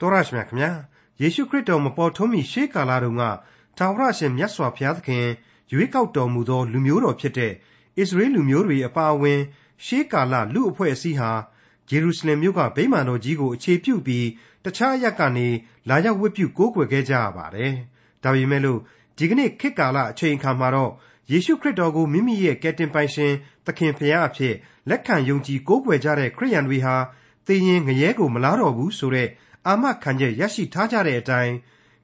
တော်ရရှိမြခင်ဗျာယေရှုခရစ်တော်မပေါ်ထွန်းမီရှေးကာလတုန်းကထာဝရရှင်မြတ်စွာဘုရားသခင်ရွေးကောက်တော်မူသောလူမျိုးတော်ဖြစ်တဲ့ဣသရေလလူမျိုးတွေအပါအဝင် ရှေးကာလလူအဖွဲ့အစည်းဟာဂျေရုရှလင်မြို့ကဗိမာန်တော်ကြီးကိုအခြေပြုပြီးတခြားအရပ်ကနေလာရောက်ဝတ်ပြုကိုးကွယ်ခဲ့ကြရပါတယ်။ဒါပေမဲ့လို့ဒီကနေ့ခေတ်ကာလအချိန်အခါမှာတော့ယေရှုခရစ်တော်ကိုမိမိရဲ့ကယ်တင်ပိုင်ရှင်သခင်ဖရာအဖြစ်လက်ခံယုံကြည်ကိုးကွယ်ကြတဲ့ခရိယန်တွေဟာသေရင်ငရဲကိုမလားတော်ဘူးဆိုတဲ့ အာမခံချက်ရရှိထားကြတဲ့အတိုင်း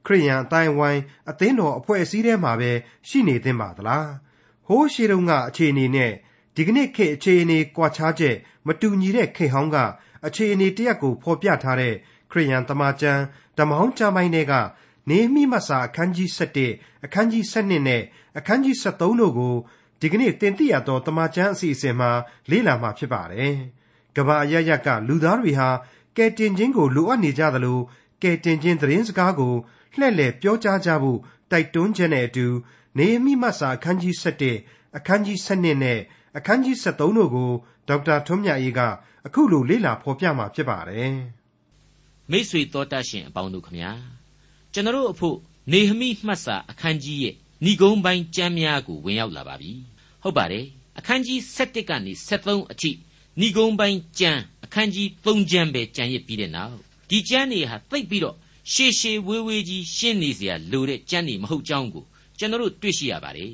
ခရိယန်အတိုင်းဝိုင်းအသင်းတော်အဖွဲ့အစည်းထဲမှာပဲရှိနေသင့်ပါသလားဟိုးရှိတုန်းကအခြေအနေနဲ့ဒီကနေ့ခေတ်အခြေအနေကွာခြားချက်မတူညီတဲ့ခေတ်ဟောင်းကအခြေအနေတရက်ကိုဖော်ပြထားတဲ့ခရိယန်တမန်ကျမ်းဓမ္မဟောင်းကျမ်းပိုင်းတွေက နေမိမတ်စာအခန်းကြီး7အခန်းကြီး7နဲ့အခန်းကြီး73တို့ကိုဒီကနေ့တင်ပြရသောတမန်ကျမ်းအစီအစဉ်မှာလေ့လာမှာဖြစ်ပါတယ်။ကမ္ဘာအရရက်ကလူသားတွေဟာ ကယ်တင်ခြင်းကိုလိုအပ်နေကြသလိုကယ်တင်ခြင်းသတင်းစကားကိုလှည့်လည်ပြောကြားကြဖို့တိုက်တွန်းခြင်းနဲ့အတူနေမိမတ်စာအခန်းကြီး7အခန်းကြီး7နဲ့အခန်းကြီး73တို့ကိုဒေါက်တာထွန်းမြတ်အေးကအခုလိုလေ့လာဖော်ပြมาဖြစ်ပါတယ်။မိတ်ဆွေတော်တတ်ရှင်အပေါင်းတို့ခမညာကျွန်တော်အဖို့နေဟမိမှတ်စာအခန်းကြီးရဲ့ဏိဂုံးပိုင်းကျမ်းများကိုဝင်ရောက်လာပါပြီ။ဟုတ်ပါတယ်အခန်းကြီး7ကနေ73အထိ ဏိဂုံးပိုင်းကျမ်းအခန်းကြီး3ကျမ်းပဲကျန်ရစ်ပြီးတဲ့နောက်ဒီကျမ်းတွေဟာသိပ်ပြီးတော့ရှေရှေဝေးဝေးကြီးရှင်းနေเสียလို့တဲ့ကျမ်းတွေမဟုတ်ကြောင်းကိုကျွန်တော်တို့တွေ့ရှိရပါတယ်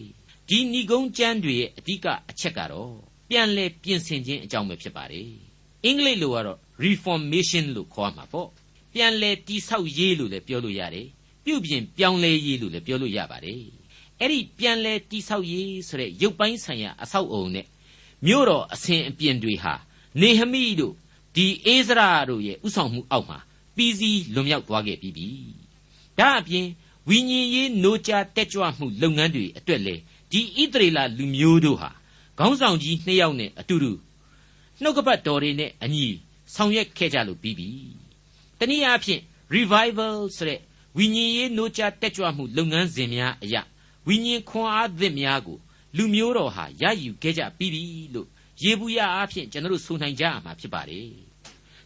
ဒီဏိဂုံးကျမ်းတွေရဲ့အဓိကအချက်ကတော့ပြန်လဲပြင်ဆင်ခြင်းအကြောင်းပဲဖြစ်ပါတယ်အင်္ဂလိပ်လိုကတော့ reformation လို့ခေါ်မှာပေါ့ပြန်လဲတိဆောက်ရေးလို့လည်းပြောလို့ရတယ်ပြုပြင်ပြောင်းလဲရေးလို့လည်းပြောလို့ရပါတယ်အဲ့ဒီပြန်လဲတိဆောက်ရေးဆိုတဲ့ရုပ်ပိုင်းဆိုင်ရာအဆောက်အုံနဲ့ မြို့တော်အစဉ်အပြင်တွေဟာနေဟမိတို့ဒီအေးစရာတို့ရဲ့ဥဆောင်မှုအောက်မှာပြီးစီးလွန်မြောက်သွားခဲ့ပြီးပြီဒါအပြင်ဝိညာဉ်ရေး노ကြတက်ကြွမှုလုပ်ငန်းတွေအတွက်လေဒီဣသရေလလူမျိုးတို့ဟာခေါင်းဆောင်ကြီးနှစ်ယောက်နဲ့အတူတူနှုတ်ကပတ်တော်တွေနဲ့အညီဆောင်ရွက်ခဲ့ကြလို့ပြီးပြီတနည်းအားဖြင့် revival ဆိုတဲ့ဝိညာဉ်ရေး노ကြတက်ကြွမှုလုပ်ငန်းစဉ်များအရာဝိညာဉ်ခွန်အားသစ်များကို လူမျိုးတော်ဟာရယူခဲ့ကြပြီးပြီလို့ယေဘူးယအားဖြင့်ကျွန်တော်တို့ဆိုနိုင်ကြရမှာဖြစ်ပါတယ်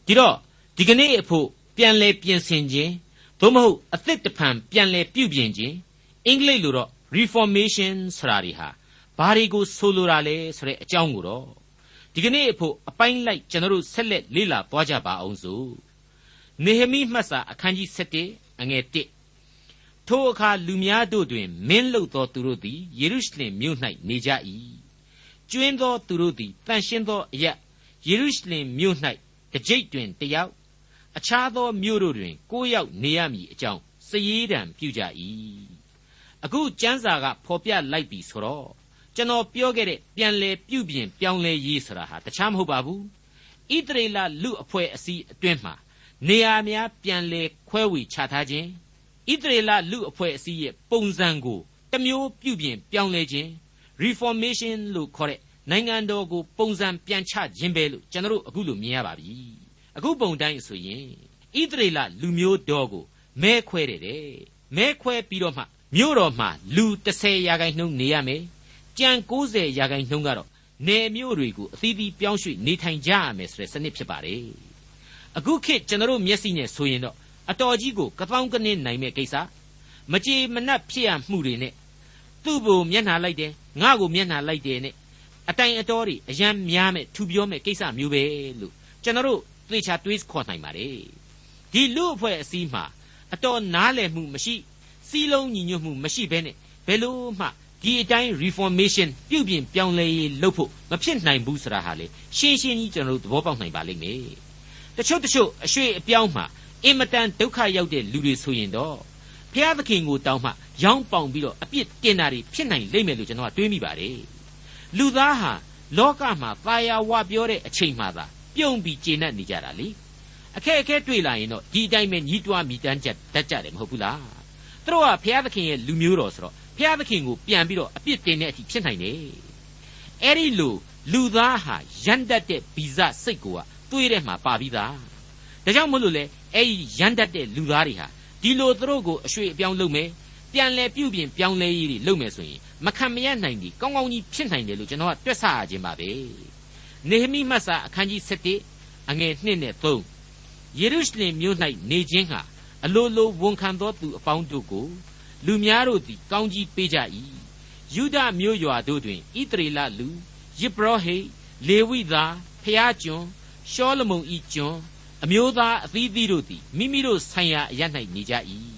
ဒီတော့ဒီကနေ့အဖို့ပြန်လဲပြင်ဆင်ခြင်းသို့မဟုတ်အသစ်တဖန်ပြန်လဲပြုပြင်ခြင်းအင်္ဂလိပ်လိုတော့ reformation ဆိုတာတွေဟာဘာတွေကိုဆိုလိုတာလဲဆိုတဲ့အကြောင်းကိုတော့ဒီကနေ့အဖို့အပိုင်းလိုက်ကျွန်တော်တို့ဆက်လက်လေ့လာသွားကြပါအောင်စို့နေဟမိမှတ်စာအခန်းကြီး7အငယ်1 ထိုအခါလူများတို့တွင် မင်းလုသောသူတို့သည်ယေရုရှလင်မြို့၌နေကြ၏ကျွင်းသောသူတို့သည်တန်ရှင်းသောအရက်ယေရုရှလင်မြို့၌တကြိတ်တွင်တယောက်အခြားသောမြို့တို့တွင်ကိုးယောက်နေရမည်အကြောင်းစည်ရည်တံပြုကြ၏အခုကျမ်းစာကဖော်ပြလိုက်ပြီဆိုတော့ကျွန်တော်ပြောခဲ့တဲ့ပြန်လဲပြုပြင်ပြောင်းလဲရေးဆိုတာဟာတခြားမဟုတ်ပါဘူးဣသရေလလူအဖွဲ့အစည်းအတွင်းမှာနေရာများပြန်လဲခွဲဝေချထားခြင်း ဣသရေလလူအဖွဲ့အစည်းရဲ့ပုံစံကိုတမျိုးပြုပြင်ပြောင်းလဲခြင်း reformation လို့ခေါ်တဲ့နိုင်ငံတော်ကိုပုံစံပြန်ချခြင်းပဲလို့ကျွန်တော်အခုလိုမြင်ရပါပြီအခုပုံတိုင်းဆိုရင်ဣသရေလလူမျိုးတော်ကိုမဲခွဲတယ်တဲ့မဲခွဲပြီးတော့မှမြို့တော်မှာလူ30ရာခိုင်နှုန်းနေရမယ်ကြံ90ရာခိုင်နှုန်းကတော့နယ်မြို့တွေကိုအသီးသီးပြောင်းရွှေ့နေထိုင်ကြရမယ်ဆိုတဲ့စနစ်ဖြစ်ပါတယ်အခုခေတ်ကျွန်တော်မျက်စိနဲ့ဆိုရင်တော့ အတော်ကြီးကိုကပောင်းကနင်းနိုင်မဲ့ကိစ္စမကြေမနက်ဖြစ်ရမှုတွေနဲ့သူ့ဘုံမျက်နှာလိုက်တယ်ငါ့ကိုမျက်နှာလိုက်တယ်နဲ့အတိုင်အတော်တွေအယံများမဲ့ထူပြောမဲ့ကိစ္စမျိုးပဲလို့ကျွန်တော်တို့သေချာတွေးခေါ်နိုင်ပါတယ်ဒီလူအဖွဲ့အစည်းမှာအတော်နားလည်မှုမရှိစီးလုံးညီညွတ်မှုမရှိဘဲနဲ့ဘယ်လို့မှဒီအတိုင်း reformation ပြုပြင်ပြောင်းလဲရေးလုပ်ဖို့မဖြစ်နိုင်ဘူးဆိုတာဟာလေရှင်းရှင်းကြီးကျွန်တော်တို့သဘောပေါက်နိုင်ပါလိမ့်မယ်တချို့တချို့အရွှေ့အပြောင်းမှာ အင်မတန်ဒုက္ခရောက်တဲ့လူတွေဆိုရင်တော့ဘုရားသခင်ကိုတောင်းမှရောင်းပေါင်ပြီးတော့အပြစ်တင်တာတွေဖြစ်နိုင်လိမ့်မယ်လို့ကျွန်တော်ကတွေးမိပါတယ်လူသားဟာလောကမှာပါယာဝပြောတဲ့အချိန်မှသာပြုံးပြီးကျေနပ်နေကြတာလေအခက်အခဲတွေ့လာရင်တော့ဒီအတိုင်းပဲညီးတွားမိတမ်းချက်တတ်ကြတယ်မဟုတ်ဘူးလားသူတို့ကဘုရားသခင်ရဲ့လူမျိုးတော်ဆိုတော့ဘုရားသခင်ကိုပြန်ပြီးတော့အပြစ်တင်တဲ့အထိဖြစ်နိုင်တယ်အဲ့ဒီလိုလူသားဟာရန်တတ်တဲ့ဗီဇစိတ်ကိုကတွေးတဲ့မှာပါပြီးသား ဒါကြောင့်မို့လို့လေအဲ့ဒီရန်တတ်တဲ့လူသားတွေဟာဒီလိုသူတို့ကိုအရွှေ့အပြောင်းလုပ်မယ်ပြန်လဲပြုပြင်ပြောင်းလဲရေးတွေလုပ်မယ်ဆိုရင်မခံမရနိုင်ဒီကောင်းကောင်းကြီးဖြစ်နိုင်တယ်လို့ကျွန်တော်ကတွက်ဆရခြင်းပါပဲနေဟမိမတ်စာအခန်းကြီး7အငယ်1နဲ့3ယေရုရှလင်မြို့၌နေခြင်းဟာအလိုလိုဝန်ခံသောသူအပေါင်းတို့ကိုလူများတို့သည်ကောင်းကြီးပေးကြ၏ယုဒမြို့ရွာတို့တွင်ဣသရေလလူယေဘရဟိလေဝိသားဖျားကျွန်ရှောလမုန်ဤကျွန် အမျိုးသားအသီးသီးတို့သည်မိမိတို့ဆိုင်ရာအရ၌နေကြ၏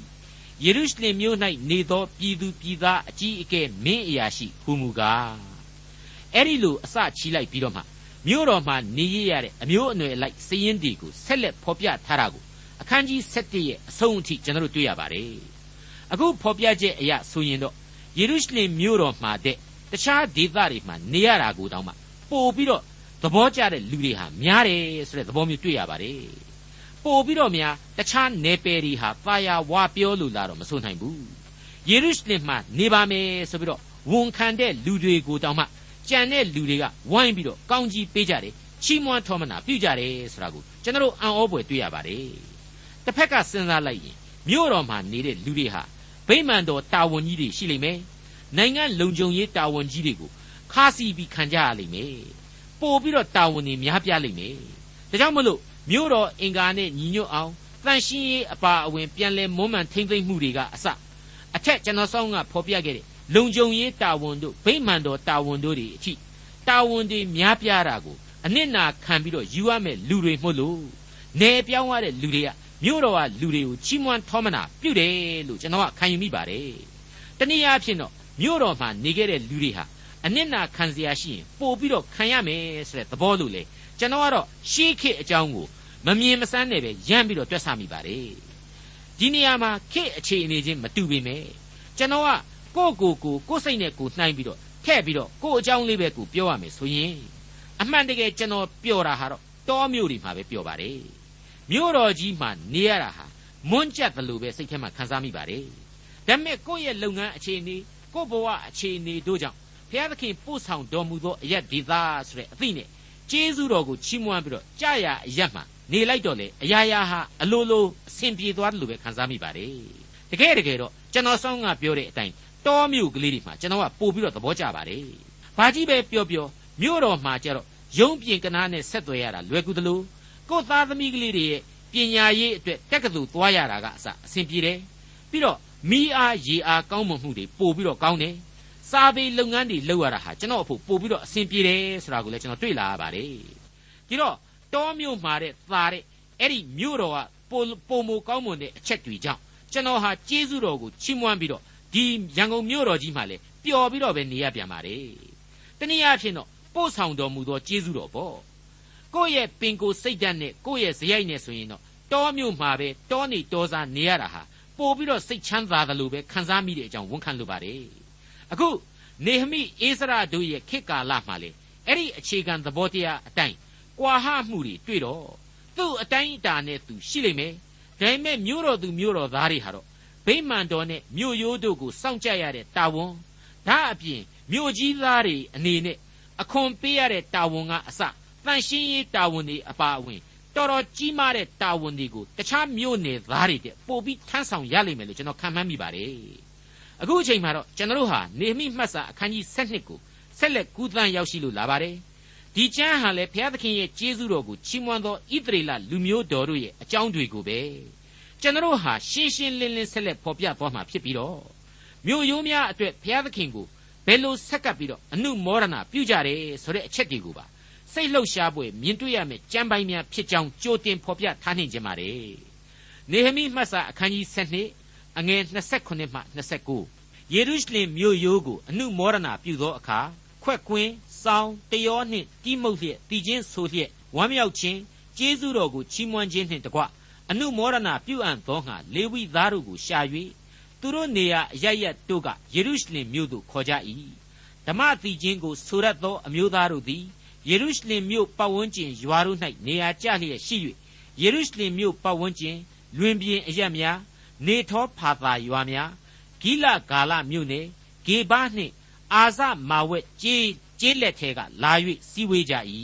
ယေရုရှလင်မြို့၌နေသောပြည်သူပြည်သားအကြီးအကဲမင်းအရာရှိဟူမူကားအဲ့ဒီလိုအစချီလိုက်ပြီးတော့မှမြို့တော်မှာနေရရတဲ့အမျိုးအနွယ်လိုက်စည်ရင်ဒီကိုဆက်လက်ဖော်ပြထားတာကိုအခန်းကြီး7ရဲ့အဆုံးအထိကျွန်တော်တို့တွေ့ရပါတယ်အခုဖော်ပြချက်အရဆိုရင်တော့ယေရုရှလင်မြို့တော်မှာတဲ့တခြားဒေသတွေမှာနေရတာကိုတောင်မှပို့ပြီးတော့ သဘောကျတဲ့လူတွေဟာများတယ်ဆိုတဲ့သဘောမျိုးတွေ့ရပါတယ်ပို့ပြီးတော့များတခြားနယ်ပယ်တွေဟာသာယာဝပြောလို့လာတော့မဆိုနိုင်ဘူးယေရုရှလင်မှာနေပါမယ်ဆိုပြီးတော့ဝန်ခံတဲ့လူတွေကိုတောင်မှကြံတဲ့လူတွေကဝိုင်းပြီးတော့ကောင်းကြီးပေးကြတယ်ချီးမွမ်းထောမနာပြုကြတယ်ဆိုတာကိုကျွန်တော်အံ့ဩဖွယ်တွေ့ရပါတယ်တစ်ဖက်ကစဉ်းစားလိုက်ရင်မြို့တော်မှာနေတဲ့လူတွေဟာဗိမာန်တော်တာဝန်ကြီးတွေရှိလိမ့်မယ်နိုင်ငံလုံခြုံရေးတာဝန်ကြီးတွေကိုခါစီပြီးခံကြရလိမ့်မယ် ပို့ပြီးတော့တာဝန်တွေများပြားလိမ့်မယ်ဒါကြောင့်မလို့မြို့တော်အင်္ဂါနဲ့ညီညွတ်အောင်တန်ရှင်းရေးအပါအဝင်ပြန်လဲမွမ်းမံထိမ့်သိမ့်မှုတွေကအစအထက်ကျွန်တော်ဆောင်းကဖော်ပြခဲ့တဲ့လုံခြုံရေးတာဝန်တို့ဗိမာန်တော်တာဝန်တို့တွေအထိတာဝန်တွေများပြားတာကိုအနစ်နာခံပြီးတော့ယူရမယ်လူတွေမို့လို့နေပြောင်းရတဲ့လူတွေကမြို့တော်ကလူတွေကိုချီးမွမ်းထောမနာပြုတယ်လို့ကျွန်တော်ကခံယူမိပါတယ်တနည်းအားဖြင့်တော့မြို့တော်မှာနေခဲ့တဲ့လူတွေဟာ အနစ်နာခံစရာရှိရင်ပို့ပြီးတော့ခံရမယ်ဆိုတဲ့သဘောလို့လေကျွန်တော်ကတော့ရှေးခေတ်အကြောင်းကိုမမြင်မဆန်းနဲ့ပဲရမ်းပြီးတော့တွက်ဆမိပါတယ်ဒီနေရာမှာခေတ်အခြေအနေချင်းမတူပေမဲ့ကျွန်တော်ကကိုယ့်ကိုယ်ကိုကိုယ်စိတ်နဲ့ကိုယ်နှိုင်းပြီးတော့ထည့်ပြီးတော့ကိုယ့်အကြောင်းလေးပဲကိုပြောရမယ်ဆိုရင်အမှန်တကယ်ကျွန်တော်ပြောတာဟာတော့တောမျိုးတွေမှာပဲပြောပါတယ်မြို့တော်ကြီးမှာနေရတာဟာမွန့်ကြက်တယ်လို့ပဲစိတ်ထဲမှာခံစားမိပါတယ်ဒါပေမဲ့ကိုယ့်ရဲ့လုပ်ငန်းအခြေအနေကိုယ့်ဘဝအခြေအနေတို့ကြောင့် ဘုရားသခင်ပို့ဆောင်တော်မူသောအရက်ဒေသဆိုတဲ့အသိနဲ့ကျေးဇူးတော်ကိုချီးမွမ်းပြီးတော့ကြာရအရက်မှာနေလိုက်တော့လေအရာရာဟာအလိုလိုအဆင်ပြေသွားတယ်လို့ပဲခံစားမိပါတယ်တကယ်တကယ်တော့ကျွန်တော်ဆောင်းကပြောတဲ့အတိုင်းတောမြို့ကလေးတွေမှာကျွန်တော်ကပို့ပြီးတော့သဘောကျပါတယ်ဘာကြီးပဲပြောပြောမြို့တော်မှာကျတော့ယုံပြင်ကနာနဲ့ဆက်သွယ်ရတာလွယ်ကူသလိုကိုသားသမီးကလေးတွေရဲ့ပညာရေးအတွက်တက္ကသိုလ်သွားရတာကအစအဆင်ပြေတယ်ပြီးတော့မိအားရေအားကောင်းမွန်မှုတွေပို့ပြီးတော့ကောင်းတယ် စာပေလုပ်ငန်းတွေလုပ်ရတာဟာကျွန်တော်အဖို့ပို့ပြီးတော့အဆင်ပြေတယ်ဆိုတာကိုလည်းကျွန်တော်တွေ့လာရပါတယ်ဒီတော့တောမြို့မှာတဲ့သာတဲ့အဲ့ဒီမြို့တော်ကပိုပိုမိုကောင်းမွန်တဲ့အချက်တွေကြောင့်ကျွန်တော်ဟာကျေးဇူးတော်ကိုချီးမွမ်းပြီးတော့ဒီရန်ကုန်မြို့တော်ကြီးမှာလည်းပျော်ပြီးတော့ပဲနေရပြန်ပါတယ်တနည်းအားဖြင့်တော့ပို့ဆောင်တော်မူသောကျေးဇူးတော်ပေါ့ကိုယ့်ရဲ့ပင်ကိုယ်စိတ်ဓာတ်နဲ့ကိုယ့်ရဲ့ဇယိုက်နဲ့ဆိုရင်တော့တောမြို့မှာပဲတောနေတောစားနေရတာဟာပို့ပြီးတော့စိတ်ချမ်းသာတယ်လို့ပဲခံစားမိတဲ့အကြောင်းဝန်ခံလိုပါတယ် အခုနေဟမိအိစရာတို့ရဲ့ခေတ်ကာလမှာလေအဲ့ဒီအခြေခံသဘောတရားအတိုင်းကွာဟမှုတွေတွေ့တော့သူ့အတိုင်းအတာနဲ့သူရှိလိမ့်မယ်ဒါပေမဲ့မြို့တော်သူမြို့တော်သားတွေဟာတော့ဗိမာန်တော်နဲ့မြို့ရိုးတို့ကိုစောင့်ကြရတဲ့တာဝန်ဒါအပြင်မြို့ကြီးသားတွေအနေနဲ့အခွန်ပေးရတဲ့တာဝန်ကအစတန်ရှင်းရေးတာဝန်တွေအပါအဝင်တော်တော်ကြီးမားတဲ့တာဝန်တွေကိုတခြားမြို့နယ်သားတွေတဲ့ပို့ပြီးထမ်းဆောင်ရလိမ့်မယ်လို့ကျွန်တော်ခံမှန်းမိပါတယ် အခုအချိန်မှာတော့ကျွန်တော်တို့ဟာနေမိမှတ်စာအခန်းကြီး7ကိုဆက်လက်ကူးသန်းရောက်ရှိလို့လာပါတယ်ဒီကျမ်းဟာလည်းဘုရားသခင်ရဲ့ကျေးဇူးတော်ကိုချီးမွမ်းသောဣသရေလလူမျိုးတော်တို့ရဲ့အကြောင်းတွေကိုပဲကျွန်တော်ဟာရှင်းရှင်းလင်းလင်းဆက်လက်ဖော်ပြသွားမှာဖြစ်ပြီးတော့မြို့ရိုးများအတွက်ဘုရားသခင်ကိုဘယ်လိုဆက်ကပ်ပြီးတော့အနုမောဒနာပြုကြတယ်ဆိုတဲ့အချက်တွေကိုပါစိတ်လှုပ်ရှားပွဲမြင်တွေ့ရမယ်ကြံပိုင်များဖြစ်ကြောင်းကြိုတင်ဖော်ပြထားနိုင်ကြပါ रे နေဟမိမှတ်စာအခန်းကြီး7 အငယ်28မှ29ယေရုရှလင်မြို့ရိုးကိုအနုမောဒနာပြုသောအခါခွက်ကွင်းစောင်းတယောနှင့်တိမုတ်လျက်တည်ခြင်းဆိုလျက်ဝမ်းမြောက်ခြင်းကျေးဇူးတော်ကိုချီးမွမ်းခြင်းနှင့်တကွအနုမောဒနာပြုအပ်သောငါလေဝိသားတို့ကိုရှာ၍သူတို့နေရာအရရတို့ကယေရုရှလင်မြို့သို့ခေါ်ကြ၏ဓမ္မတိခြင်းကိုဆိုရသောအမျိုးသားတို့သည်ယေရုရှလင်မြို့ပတ်ဝန်းကျင်ရွာတို့၌နေရာကျလျက်ရှိ၍ယေရုရှလင်မြို့ပတ်ဝန်းကျင်လွင်ပြင်အရက်များ နေထောဖာသာရွာများဂိလဂါလမြို့နယ်ဂေဘနှင့်အာဇမာဝက်ကျေးကျေးလက်ထဲကလာ၍စီဝေးကြ၏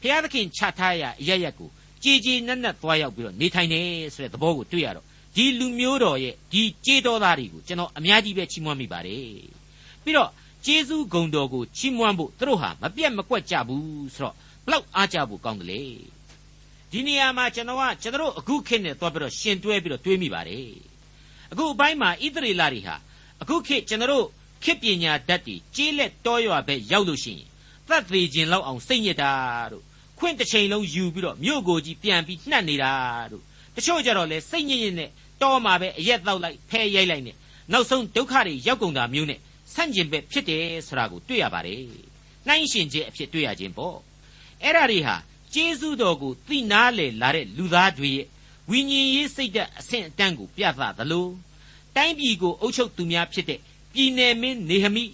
ဖျားသခင်ချထားရာအရရက်ကိုကြည်ကြည်နက်နက်သွားရောက်ပြီးတော့နေထိုင်နေဆိုတဲ့သဘောကိုတွေ့ရတော့ဒီလူမျိုးတော်ရဲ့ဒီကြေးတော်သားတွေကိုကျွန်တော်အများကြီးပဲချီးမွမ်းမိပါတယ်ပြီးတော့ကျေးဇူးဂုဏ်တော်ကိုချီးမွမ်းဖို့သူတို့ဟာမပြတ်မကွက်ကြဘူးဆိုတော့ဘလောက်အားကြဖို့ကောင်းတယ်လေ ဒီနေရာမှာကျွန်တော်ကကျွန်တော်အခုခေတ်နဲ့သွားပြီးတော့ရှင်တွဲပြီးတော့တွေးမိပါတယ်အခုအပိုင်းမှာဣသရေလတွေဟာအခုခေတ်ကျွန်တော်ခေတ်ပညာဓာတ်တွေကြီးလက်တောရွာပဲရောက်လို့ရှိရင်သတ်သေးခြင်းလောက်အောင်စိတ်ညစ်တာတို့ခွင့်တစ်ချိန်လုံးယူပြီးတော့မြို့ကိုကြီးပြန်ပြီးနှက်နေတာတို့တချို့ကြတော့လေစိတ်ညစ်ညစ်နဲ့တောမှာပဲအရက်တော့လိုက်ဖဲရိုက်လိုက်နဲ့နောက်ဆုံးဒုက္ခတွေရောက်ကုန်တာမျိုးနဲ့ဆန့်ကျင်ဘက်ဖြစ်တယ်ဆိုတာကိုတွေ့ရပါတယ်နှိုင်းရှင်ခြင်းအဖြစ်တွေ့ရခြင်းပေါ့အဲ့ဓာတွေဟာ ကျေးဇူးတော်ကိုသိနာလေလာတဲ့လူသားတွေရဲ့ဝိညာဉ်ရေးစိတ်ဓာတ်အဆင့်အတန်းကိုပြသသလိုတိုင်းပြည်ကိုအုပ်ချုပ်သူများဖြစ်တဲ့ပြည်နယ်မင်းနေဟမိ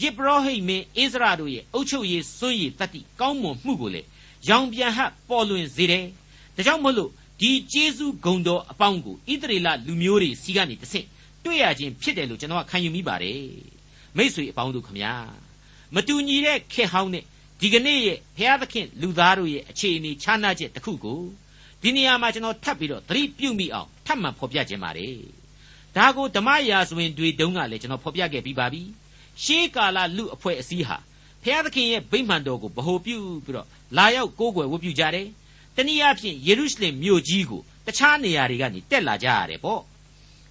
ယစ်ပရောဟိတ်မင်းအိစရာတို့ရဲ့အုပ်ချုပ်ရေးစွန့်ရည်တတ္တိကောင်းမွန်မှုကိုလေရောင်ပြန်ဟပ်ပေါ်လွင်စေတယ်ဒါကြောင့်မို့လို့ဒီကျေးဇူးဂုံတော်အပေါင်းကိုဣသရေလလူမျိုးတွေစီကနေတဆင့်တွေ့ရခြင်းဖြစ်တယ်လို့ကျွန်တော်ခံယူမိပါတယ်မိษွေအပေါင်းတို့ခမညာမတူညီတဲ့ခေတ်ဟောင်းနဲ့ ဒီကနေ့ရဲ့ဘုရားသခင်လူသားတို့ရဲ့အခြေအနေခြားနားချက်တစ်ခုကိုဒီနေရာမှာကျွန်တော်ထပ်ပြီးတော့သတိပြုမိအောင်ထပ်မံဖော်ပြခြင်းပါတယ်ဒါကိုဓမ္မရာဇဝင်တွေတုန်းကလည်းကျွန်တော်ဖော်ပြခဲ့ပြီးပါပြီရှေးကာလလူအဖွဲ့အစည်းဟာဘုရားသခင်ရဲ့ဗိမာန်တော်ကိုဗဟိုပြုပြီးတော့လာရောက်ကိုးကွယ်ဝတ်ပြုကြတယ်တနည်းအားဖြင့်ယေရုရှလင်မြို့ကြီးကိုတခြားနေရာတွေကနေတက်လာကြရတယ်ပေါ့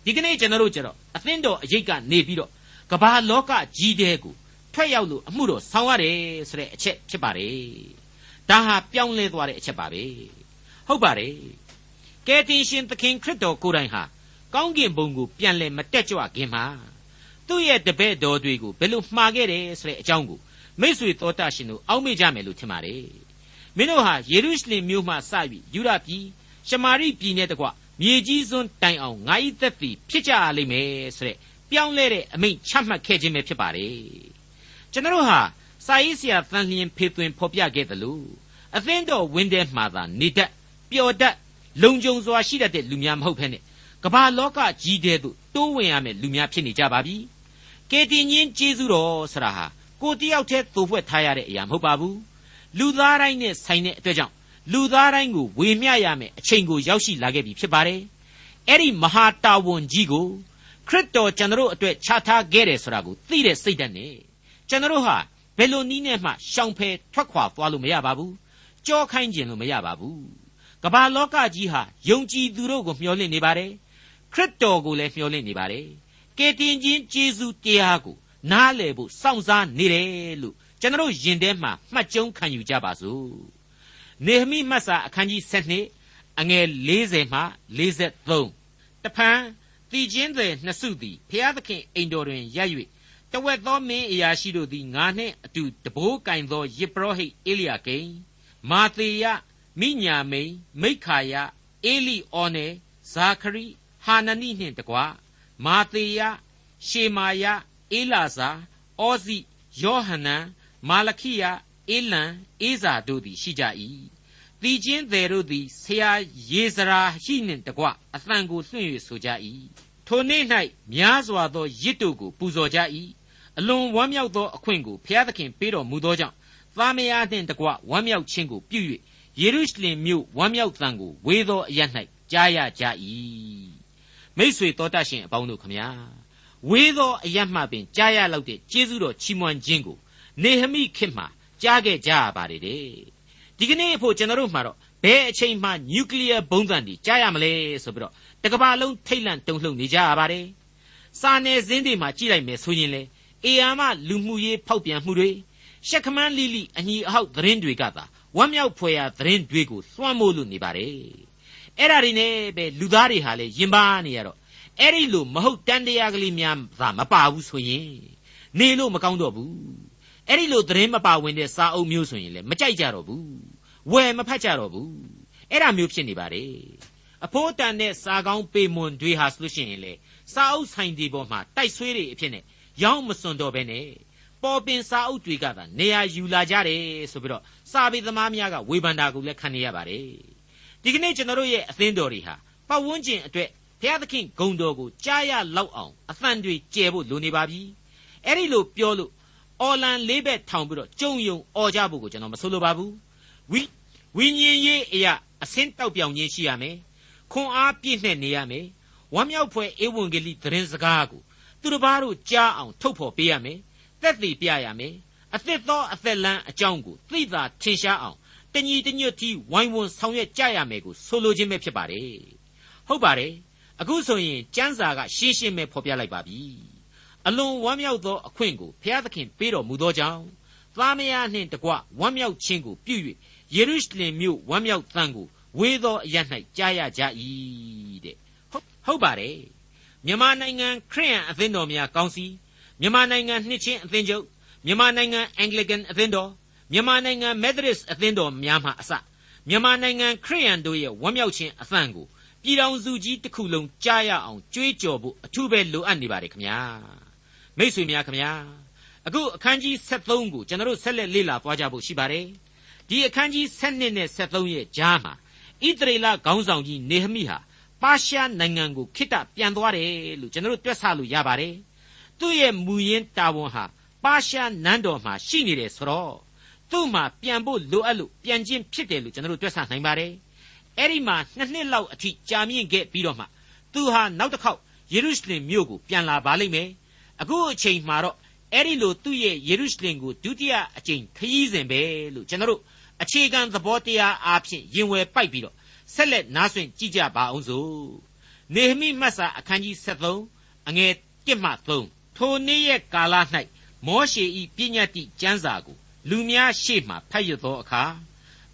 ဒီကနေ့ကျွန်တော်တို့ကျတော့အသင်းတော်အရေးကနေပြီးတော့ကမ္ဘာလောကကြီးတဲ့ကို ထွက်ရောက်လို့အမှုတော်ဆောင်ရတယ်ဆိုတဲ့အချက်ဖြစ်ပါတယ်ဒါဟာပြောင်းလဲသွားတဲ့အချက်ပါပဲဟုတ်ပါတယ်ကယ်တင်ရှင်သခင်ခရစ်တော်ကိုယ်တိုင်ဟာကောင်းကင်ဘုံကိုပြန်လဲမတက်ကြွခင်မှာသူ့ရဲ့တပည့်တော်တွေကိုဘယ်လိုမှားခဲ့တယ်ဆိုတဲ့အကြောင်းကိုမိษွေတော်တတ်ရှင်တို့အောက်မေ့ကြမယ်လို့ထင်ပါတယ်မင်းတို့ဟာယေရုရှလင်မြို့မှစပြီးယူဒပြည်ရှမာရိပြည်နဲ့တကွမြေကြီးစွန်းတိုင်အောင်ငါဤသက်သည်ဖြစ်ကြရလိမ့်မယ်ဆိုတဲ့ပြောင်းလဲတဲ့အမိန့်ချမှတ်ခဲ့ခြင်းပဲဖြစ်ပါတယ် ကျွန်တော်ဟာစာရေးဆရာသန်လျင်ဖေသွင်းဖော်ပြခဲ့သလိုအသင်းတော်ဝင်းထဲမှာသာနေတတ်ပျော်တတ်လုံခြုံစွာရှိတတ်တဲ့လူများမဟုတ်ဘဲနဲ့ကမ္ဘာလောကကြီးတဲ့သို့တိုးဝင်ရမယ်လူများဖြစ်နေကြပါပြီကေတင်ချင်းကျေးဇူးတော်ဆရာဟာကိုတယောက်တည်းသို့ဖွဲ့ထားရတဲ့အရာမဟုတ်ပါဘူးလူသားတိုင်းနဲ့ဆိုင်တဲ့အတွက်ကြောင့်လူသားတိုင်းကိုဝေမျှရမယ်အချိန်ကိုရောက်ရှိလာခဲ့ပြီဖြစ်ပါတယ်အဲ့ဒီမဟာတာဝန်ကြီးကိုခရစ်တော်ကျွန်တော်အတွက်ချထားခဲ့တယ်ဆိုတာကိုသိတဲ့စိတ်ဓာတ်နဲ့ ကျွန်တော်ဟာဘယ်လိုနည်းနဲ့မှရှောင်ဖယ်ထွက်ခွာသွားလို့မရပါဘူးကြောခိုင်းခြင်းလို့မရပါဘူးကမ္ဘာလောကကြီးဟာယုံကြည်သူတို့ကိုမျှော်လင့်နေပါတယ်ခရစ်တော်ကိုလည်းမျှော်လင့်နေပါတယ်ကယ်တင်ခြင်းကျေးဇူးတရားကိုနားလည်ဖို့စောင့်စားနေတယ်လို့ကျွန်တော်ယင်ထဲမှာမှတ်ကျုံခံယူကြပါစို့နေဟမိမတ်စာအခန်းကြီး7အငယ်40မှ43တဖန်တည်ခြင်းတွေနှစ်စုသည်ဖျားသခင်အိမ်တော်တွင်ရပ်၍ တဝက်သောမင်းအရာရှိတို့သည်ငါနှင့်အတူတဘိုးကင်သောယေပရောဟိတ်အေလျာကိန်မာသေယမိညာမိန်မိခာယအေလိအောနေဇာခရိဟာနနိနှင့်တကွာမာသေယရှေမာယအေလာဇာအောဇိယောဟနန်မာလခိယအေလံအေဇာတို့သည်ရှိကြ၏။တီချင်းသည်တို့သည်ဆရာယေဇရာရှိနှင့်တကွအသံကိုလွှင့်၍ဆိုကြ၏။ထိုနေ့၌များစွာသောရစ်တို့ကိုပူဇော်ကြ၏။ အလွန်ဝမ်းမြောက်သောအခွင့်ကိုဘုရားသခင်ပေးတော်မူသောကြောင့်သားမယားနှင့်တကွဝမ်းမြောက်ခြင်းကိုပြု၍ယေရုရှလင်မြို့ဝမ်းမြောက်သံကိုဝေသောအရ၌ကြားရကြ၏။မိษွေတော်တတ်ရှင်အပေါင်းတို့ခမညာဝေသောအရမှပင်ကြားရလောက်တဲ့ကျေးဇူးတော်ချီးမွမ်းခြင်းကိုနေဟမိခေတ်မှာကြားခဲ့ကြရပါတယ်တဲ့ဒီကနေ့အဖို့ကျွန်တော်တို့မှာတော့ဘယ်အချိန်မှနျူကလ িয়ার ဘုံးသံတွေကြားရမလဲဆိုပြီးတော့တကဘာလုံးထိတ်လန့်တုန်လှုပ်နေကြရပါတယ်စာနယ်ဇင်းတွေမှာကြည့်လိုက်မယ်ဆိုရင်လေ အေယာမလူမှုရေးဖောက်ပြန်မှုတွေရှက်ခမန်းလိလိအညီအဟောက်သတင်းတွေကသာဝမ်းမြောက်ဖွယ်ရာသတင်းတွေကိုလွှမ်းမိုးလို့နေပါတယ်အဲ့ဒါတွေနဲ့ပဲလူသားတွေဟာလေယင်ပါနေရတော့အဲ့ဒီလိုမဟုတ်တန်တရားကလေးများသာမပါဘူးဆိုရင်နေလို့မကောင်းတော့ဘူးအဲ့ဒီလိုသတင်းမပါဝင်တဲ့စာအုပ်မျိုးဆိုရင်လည်းမကြိုက်ကြတော့ဘူးဝယ်မဖတ်ကြတော့ဘူးအဲ့ဒါမျိုးဖြစ်နေပါတယ်အဖိုးတန်တဲ့စာကောင်းပေမွန်တွေဟာဆိုလို့ရှိရင်လေစာအုပ်ဆိုင်ဒီပေါ်မှာတိုက်ဆွေးတွေအဖြစ်နဲ့ ရောင်းမစွန်တော့ဘဲနဲ့ပေါ်ပင်စာအုပ်တွေကသာနေရာယူလာကြတယ်ဆိုပြီးတော့စာပေသမားများကဝေဖန်တာကိုလည်းခံနေရပါတယ်ဒီကနေ့ကျွန်တော်တို့ရဲ့အသင်းတော်တွေဟာပတ်ဝန်းကျင်အတွက်ဘုရားသခင်ဂုံတော်ကိုကြားရလောက်အောင်အသံတွေကျယ်ဖို့လိုနေပါပြီအဲ့ဒီလိုပြောလို့အော်လန်လေးဘက်ထောင်ပြီးတော့ကြုံယုံអော်ကြဖို့ကိုကျွန်တော်မဆိုလိုပါဘူးဝိဝိညာဉ်ရေးအရာအစင်းတောက်ပြောင်ခြင်းရှိရမယ်ခွန်အားပြည့်နှက်နေရမယ်ဝမ်းမြောက်ဖွယ်ဧဝံဂေလိသတင်းစကားကို သူတစ်ပါးတို့ကြားအောင်ထုတ်ဖော်ပေးရမယ်သက်သေပြရမယ်အသစ်သောအသက်လန်းအကြောင်းကိုသိသာထင်ရှားအောင်တညီတညွတ်တီဝိုင်းဝန်းဆောင်ရွက်ကြရမယ်ကိုဆိုလိုခြင်းပဲဖြစ်ပါတယ်ဟုတ်ပါတယ်အခုဆိုရင်ကျမ်းစာကရှင်းရှင်းပဲဖော်ပြလိုက်ပါပြီအလွန်ဝမ်းမြောက်သောအခွင့်ကိုဘုရားသခင်ပေးတော်မူသောကြောင့်သားမယားနှင့်တကွဝမ်းမြောက်ခြင်းကိုပြု၍ယေရုရှလင်မြို့ဝမ်းမြောက်သံကိုဝေသောအရ၌ကြားရကြ၏တဲ့ဟုတ်ဟုတ်ပါတယ် မြန်မာနိုင်ငံခရစ်ယာန်အသင်းတော်များကောင်းစီမြန်မာနိုင်ငံနှစ်ချင်းအသင်းချုပ်မြန်မာနိုင်ငံအင်္ဂလိကန်အသင်းတော်မြန်မာနိုင်ငံမက်သရစ်အသင်းတော်များမှအစမြန်မာနိုင်ငံခရစ်ယာန်တို့ရဲ့ဝမ်းမြောက်ခြင်းအသံကိုပြည်တော်စုကြီးတစ်ခုလုံးကြားရအောင်ကြွေးကြော်ဖို့အထူးပဲလိုအပ်နေပါတယ်ခင်ဗျာမိတ်ဆွေများခင်ဗျာအခုအခန်းကြီး73ကိုကျွန်တော်တို့ဆက်လက်လေ့လာသွားကြဖို့ရှိပါတယ်ဒီအခန်းကြီး7နဲ့73ရဲ့ကြားမှာဣသရေလခေါင်းဆောင်ကြီးနေဟမိဟာ ပါရှားနိုင်ငံကိုခိတ္တပြန်သွားတယ်လို့ကျွန်တော်တို့တွက်ဆလို့ရပါတယ်သူ့ရဲ့မူရင်းတာဝန်ဟာပါရှားနန်းတော်မှာရှိနေတယ်ဆိုတော့သူ့မှာပြန်ဖို့လိုအပ်လို့ပြန်ခြင်းဖြစ်တယ်လို့ကျွန်တော်တို့တွက်ဆနိုင်ပါတယ်အဲ့ဒီမှာနှစ်နှစ်လောက်အထိကြာမြင့်ခဲ့ပြီးတော့မှသူဟာနောက်တစ်ခေါက်ယေရုရှလင်မြို့ကိုပြန်လာပါလိမ့်မယ်အခုအချိန်မှာတော့အဲ့ဒီလိုသူ့ရဲ့ယေရုရှလင်ကိုဒုတိယအကြိမ်ခရီးစဉ်ပဲလို့ကျွန်တော်တို့အခြေခံသဘောတရားအားဖြင့်ရင်ဝယ်ပိုက်ပြီးတော့ ဆက်လက်နားဆွင့်ကြည့်ကြပါအောင်စို့နေဟမိမတ်စာအခန်းကြီး73အငယ်1မှ3ထိုနေ့ရဲ့ကာလ၌မောရှေ၏ပညတ်တိကျမ်းစာကိုလူများရှေ့မှဖတ်ရသောအခါ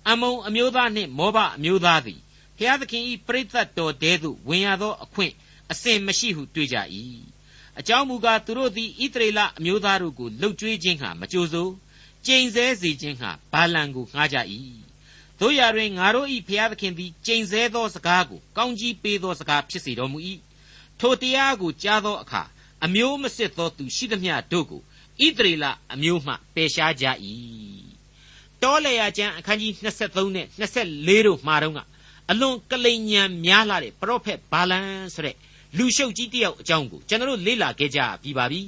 အမုံအမျိုးသားနှင့်မောဘအမျိုးသားသည်ဘုရားသခင်၏ပရိသတ်တော်တဲသို့ဝင်ရသောအခွင့်အစဉ်မရှိဟုတွေ့ကြ၏အကြောင်းမူကားသူတို့သည်ဣသရေလအမျိုးသားတို့ကိုလှုပ်ကြွေးခြင်းဟာမကြိုးစိုးကျိန်ဆဲစေခြင်းဟာဘာလံကိုငှားကြ၏ တို့ရတွင်ငါတို့၏ဘုရားသခင်သည်ကျိန်ဆဲသောစကားကိုကောင်းကြီးပေးသောစကားဖြစ်စေတော်မူ၏ထိုတရားကိုကြားသောအခါအမျိုးမစစ်သောသူရှိသမျှတို့ကိုဣသရေလအမျိုးမှပယ်ရှားကြ၏တောလေယာကျမ်းအခန်းကြီး23နဲ့24တို့မှာတော့ကအလွန်ကလိန်ညံများလာတဲ့ပရောဖက်ဘာလန်ဆိုတဲ့လူရှုပ်ကြီးတယောက်အကြောင်းကိုကျွန်တော်လေ့လာခဲ့ကြပြီးပါပြီ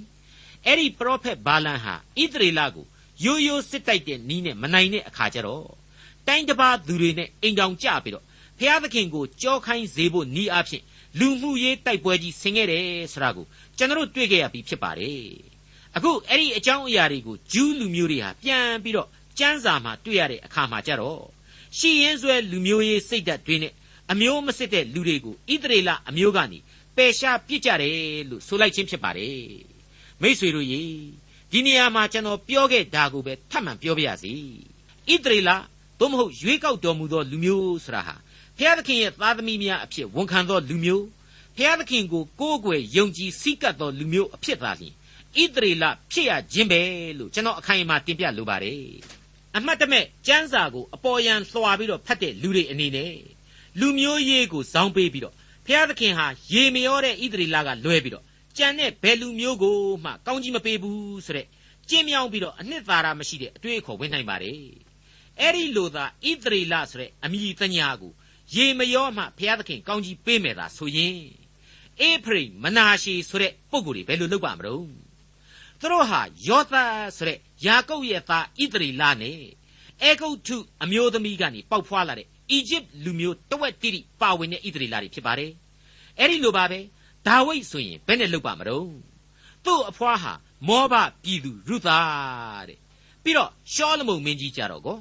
အဲ့ဒီပရောဖက်ဘာလန်ဟာဣသရေလကိုရိုးရိုးစစ်တိုက်တဲ့နီးနဲ့မနိုင်တဲ့အခါကျတော့ တိုင်းတစ်ပါးသူတွေနဲ့အိမ်တောင်ကြပြီးတော့ဖျားသခင်ကိုကြောခိုင်းစေဖို့နီးအားဖြင့်လူမှုရေးတိုက်ပွဲကြီးဆင်ခဲ့တယ်ဆိုတာကိုကျွန်တော်တွေ့ခဲ့ရပြီးဖြစ်ပါတယ်အခုအဲ့ဒီအကြောင်းအရာတွေကိုဂျူးလူမျိုးတွေဟာပြန်ပြီးတော့ကျမ်းစာမှာတွေ့ရတဲ့အခါမှာကြတော့ရှီရင်ဆွဲလူမျိုးရေးစိတ်ဓာတ်တွေနဲ့အမျိုးမစစ်တဲ့လူတွေကိုဣသရေလအမျိုးကနေပယ်ရှားပြစ်ကြတယ်လို့ဆိုလိုက်ခြင်းဖြစ်ပါတယ်မိษွေတို့ရေဒီနေရာမှာကျွန်တော်ပြောခဲ့တာကိုပဲထပ်မံပြောပြရစီဣသရေလ သို့မဟုတ်ရွေးကောက်တော်မူသောလူမျိုးဆိုတာဟာဘုရားသခင်ရဲ့သားသမီးများအဖြစ်ဝန်ခံသောလူမျိုးဘုရားသခင်ကိုကိုးကွယ်ယုံကြည်စိတ်ကပ်သောလူမျိုးအဖြစ်သာလျှင်ဣသရေလဖြစ်ရခြင်းပဲလို့ကျွန်တော်အခိုင်အမာတင်ပြလိုပါတယ်အမှတ်တမဲ့ကျမ်းစာကိုအပေါ်ယံလွှာပြီးတော့ဖတ်တဲ့လူတွေအနေနဲ့လူမျိုးရေးကိုဇောင်းပေးပြီးတော့ဘုရားသခင်ဟာရေမရောတဲ့ဣသရေလကလွဲပြီးတော့ကြံတဲ့ဘယ်လူမျိုးကိုမှကောင်းကြီးမပေးဘူးဆိုတဲ့ကျင်းမြောင်းပြီးတော့အနှစ်သာရမရှိတဲ့အတွေ့အခေါ်ဝင်နိုင်ပါတယ် အဲ့ဒီလိုသာဣသရေလဆိုတဲ့အမိတညာကိုရေမရောမှဘုရားသခင်ကောင်းကြီးပေးမယ်သာဆိုရင်အေဖရိမနာရှီဆိုတဲ့ပုံကိုယ်တွေဘယ်လိုလုပ်ပါမလို့သူတို့ဟာယောသဆိုတဲ့ယာကုပ်ရဲ့သားဣသရေလနဲ့အေဂုတ်ထုအမျိုးသမီးကနေပေါက်ဖွာလာတဲ့အီဂျစ်လူမျိုးတဝက်တိတိပါဝင်တဲ့ဣသရေလတွေဖြစ်ပါတယ်အဲ့ဒီလိုပါပဲဒါဝိဒ်ဆိုရင်ဘယ်နဲ့လုပ်ပါမလို့သူ့အဖွားဟာမောဘပြည်သူရုသာတဲ့ပြီးတော့ရှောလမုန်မင်းကြီးကြတော့ကို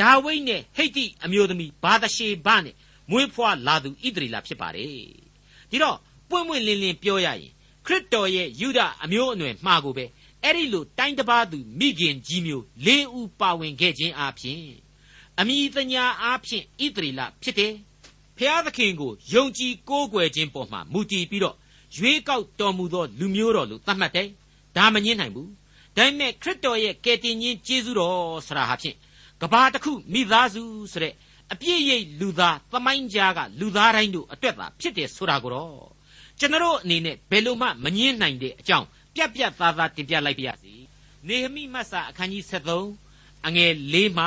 ဒါဝိဒ်နဲ့ဟိတ်တိအမျိုးသမီးဘာသရှေဘနဲ့မွေးဖွားလာသူဣသရေလဖြစ်ပါတယ်ဒီတော့ပွင့်ပွင့်လင်းလင်းပြောရရင်ခရစ်တော်ရဲ့ယူဒအမျိုးအနွယ်မှားကိုပဲအဲ့ဒီလိုတိုင်းတစ်ပါးသူမိခင်ကြီးမျိုး၄ဦးပါဝင်ခဲ့ခြင်းအပြင်အမိတညာအားဖြင့်ဣသရေလဖြစ်တယ်ဖျားသခင်ကိုယုံကြည်ကိုးကွယ်ခြင်းပေါ်မှာမူတည်ပြီးတော့ရွေးကောက်တော်မူသောလူမျိုးတော်လို့သတ်မှတ်တယ်ဒါမငင်းနိုင်ဘူးဒါပေမဲ့ခရစ်တော်ရဲ့ကယ်တင်ခြင်းကျေးဇူးတော်ဆရာဟာဖြင့် ကဘာတစ်ခုမိသားစုဆိုတဲ့အပြည့်ရိပ်လူသားသမိုင်းကြားကလူသားတိုင်းတို့အတွက်သာဖြစ်တယ်ဆိုတာကိုတော့ကျွန်တော်အနေနဲ့ဘယ်လိုမှမငင်းနိုင်တဲ့အကြောင်းပြက်ပြက်သားသားတင်ပြလိုက်ပါရစေနေဟမိမတ်စာအခန်းကြီး73အငယ်၄မှ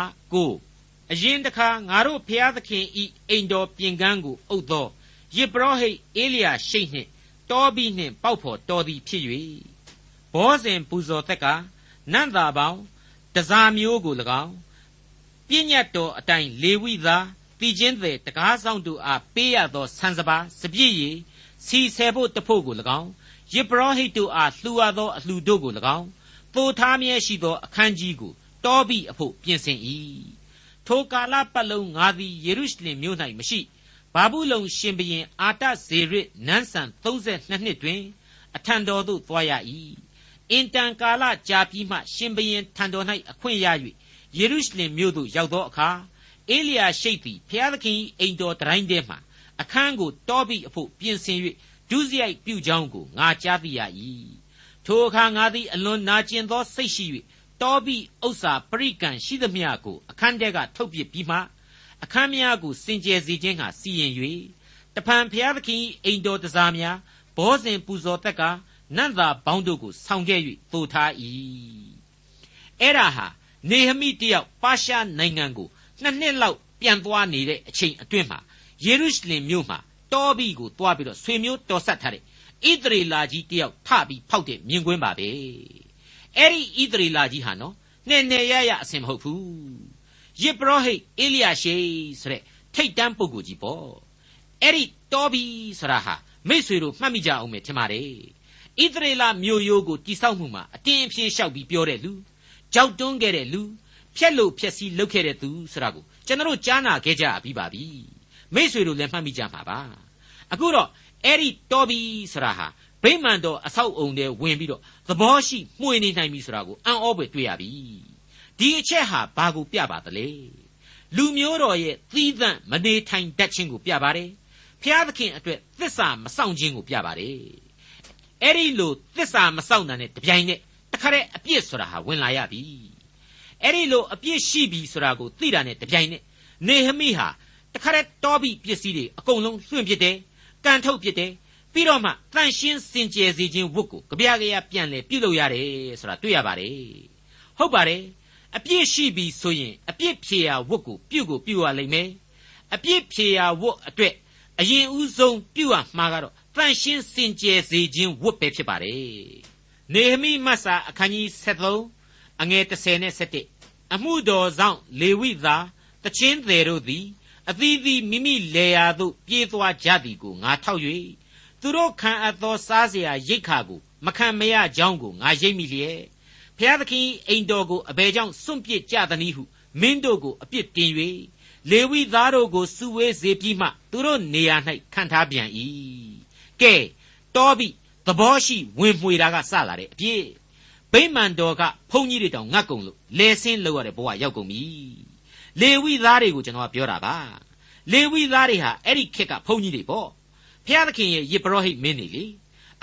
9အရင်တခါငါတို့ဖျားသခင်ဤအိမ်တော်ပြင်ကန်းကိုအုပ်သောယေဘရဟိတ်အေလျာရှိတ်နှင့်တောဘီနှင့်ပေါက်ဖော်တော်သည်ဖြစ်၍ဘောဇင်ပူဇော်သက်ကနန့်သာပေါင်းတစားမျိုးကို၎င်း ပြည့်ညတ်တော်အတိုင်းလေဝိသားတည်ခြင်းသည်တကားဆောင်တို့အားပေးရသောဆန်စပါစပြည့်ရည်စီဆယ်ဖို့တဖို့ကို၎င်းယေဘရဟိတ်တို့အားလှူအပ်သောအလှူတို့ကို၎င်းသို့ထားမြဲရှိသောအခန်းကြီးကိုတောဘီအဖို့ပြင်ဆင်၏ထိုထိုကာလပတ်လုံးငါသည်ယေရုရှလင်မြို့၌မရှိဘာဘူးလုံရှင်ဘရင်အာတဇေရစ်နန်းဆန်32နှစ်တွင်အထံတော်သို့သွားရ၏အင်တန်ကာလကြာပြီးမှရှင်ဘရင်ထံတော်၌အခွင့်ရ၍ ယေရုရှလင်မြို့သို့ရောက်သောအခါအေလိယာရှိတ်သည်ဖျားသခင်၏အိမ်တော်တိုင်းထဲမှအခန်းကိုတောပြီးအဖို့ပြင်ဆင်၍ဒုစရိုက်ပြုကြောင်းကိုငါကြားသိရ၏ထိုအခါငါသည်အလွန်နာကျင်သောစိတ်ရှိ၍တောပြီးဥစ္စာပရိကံရှိသမျှကိုအခန်းထဲကထုတ်ပစ်ပြီးမှအခန်းများကိုစင်ကြယ်စေခြင်းဟာစီရင်၍တဖန်ဖျားသခင်အိမ်တော်တစားများဘောဇင်ပူဇော်တက်ကနတ်သားပေါင်းတို့ကိုဆောင်ခဲ့၍သို့ထား၏အဲ့ဒါဟာ နေဟမိတယောက်ပါရှားနိုင်ငံကိုနှစ်နှစ်လောက်ပြန်သွားနေတဲ့အချိန်အတွင်းမှာယေရုရှလင်မြို့မှာတောဘီကိုတွားပြီးတော့ဆွေမျိုးတော်ဆက်ထားတဲ့ဣသရေလကြီးတယောက်ထပြီးဖောက်တဲ့မြင်ကွင်းပါပဲအဲ့ဒီဣသရေလကြီးဟာနော်နဲ့နဲ့ရရအစင်မဟုတ်ဘူးယစ်ပရောဟိတ်အေလိယရှေဆိုတဲ့ထိတ်တန်းပုဂ္ဂိုလ်ကြီးပေါ့အဲ့ဒီတောဘီဆိုတာဟာမိษွေတို့မှတ်မိကြအောင်မယ်ထင်ပါတယ်ဣသရေလမြို့ရိုးကိုတိဆောက်မှုမှာအတင်းအဖျင်းလျှောက်ပြီးပြောတဲ့လူ ကြောက်တွန်းခဲ့တဲ့လူဖြက်လို့ဖြက်စီးလုပ်ခဲ့တဲ့သူဆိုတာကိုကျွန်တော်ကြားနာခဲ့ကြပြီးပါပြီမိษွေတို့လည်းမှတ်မိကြမှာပါအခုတော့အဲ့ဒီတော်ပြီဆိုတာဟာဗိမာန်တော်အဆောက်အုံထဲဝင်ပြီးတော့သဘောရှိမှုနေနိုင်ပြီဆိုတာကိုအံ့ဩဖွယ်တွေ့ရပြီဒီအချက်ဟာဘာကိုပြပါသလဲလူမျိုးတော်ရဲ့သီးသန့်မနေထိုင်တတ်ခြင်းကိုပြပါတယ်ဖျားသခင်အတွက်သစ္စာမဆောင်ခြင်းကိုပြပါတယ်အဲ့ဒီလိုသစ္စာမဆောင်တာနဲ့တပြိုင်နက်တ ခါတည်းအပြစ်ဆိုတာဟာဝင်လာရပြီအဲ့ဒီလိုအပြစ်ရှိပြီဆိုတာကိုသိတာနဲ့တပြိုင်နက်နေဟမိဟာတခါတည်းတောပြီးပစ္စည်းတွေအကုန်လုံးလွှင့်ပစ်တယ်ကန်ထုတ်ပစ်တယ်ပြီးတော့မှတန်ရှင်းစင်ကြယ်စေခြင်းဝတ်ကိုကြပြကြရပြန်လေပြုလုပ်ရတယ်ဆိုတာတွေ့ရပါတယ်ဟုတ်ပါတယ်အပြစ်ရှိပြီဆိုရင်အပြစ်ဖြေရာဝတ်ကိုပြုကိုပြုရလိမ့်မယ်အပြစ်ဖြေရာဝတ်အတွက်အရင်ဦးဆုံးပြုရမှာကတော့တန်ရှင်းစင်ကြယ်စေခြင်းဝတ်ပဲဖြစ်ပါတယ် နေဟမိမတ်စာအခန်းကြီး73အငယ်30နဲ့17အမှုတော်ဆောင်လေဝိသားတချင်းသေးတို့သည်အသီးသီးမိမိလေယာသို့ပြေးသွားကြသည်ကိုငါထောက်၍သူတို့ခံအပ်သောစားเสียရိတ်ခါကိုမခံမရကြောင်းကိုငါရိပ်မိလျက်ဖျားသခင်အိမ်တော်ကိုအဘယ်ကြောင့်စွန့်ပစ်ကြသနည်းဟုမင်းတို့ကိုအပြစ်တင်၍လေဝိသားတို့ကိုစုဝေးစေပြီးမှသူတို့နေရာ၌ခံထားပြန်၏ကဲတောပြီ သဘောရှိဝင်ပွေတာကစလာတဲ့အပြည့်ဗိမာန်တော်ကဘုန်းကြီးတွေတောင်ငတ်ကုန်လို့လဲဆင်းလောက်ရတဲ့ဘဝရောက်ကုန်ပြီလေဝိသားတွေကိုကျွန်တော်ကပြောတာပါလေဝိသားတွေဟာအဲ့ဒီခေတ်ကဘုန်းကြီးတွေပေါ့ဖျားသခင်ရဲ့ယေဘရဟိမင်းနေလေ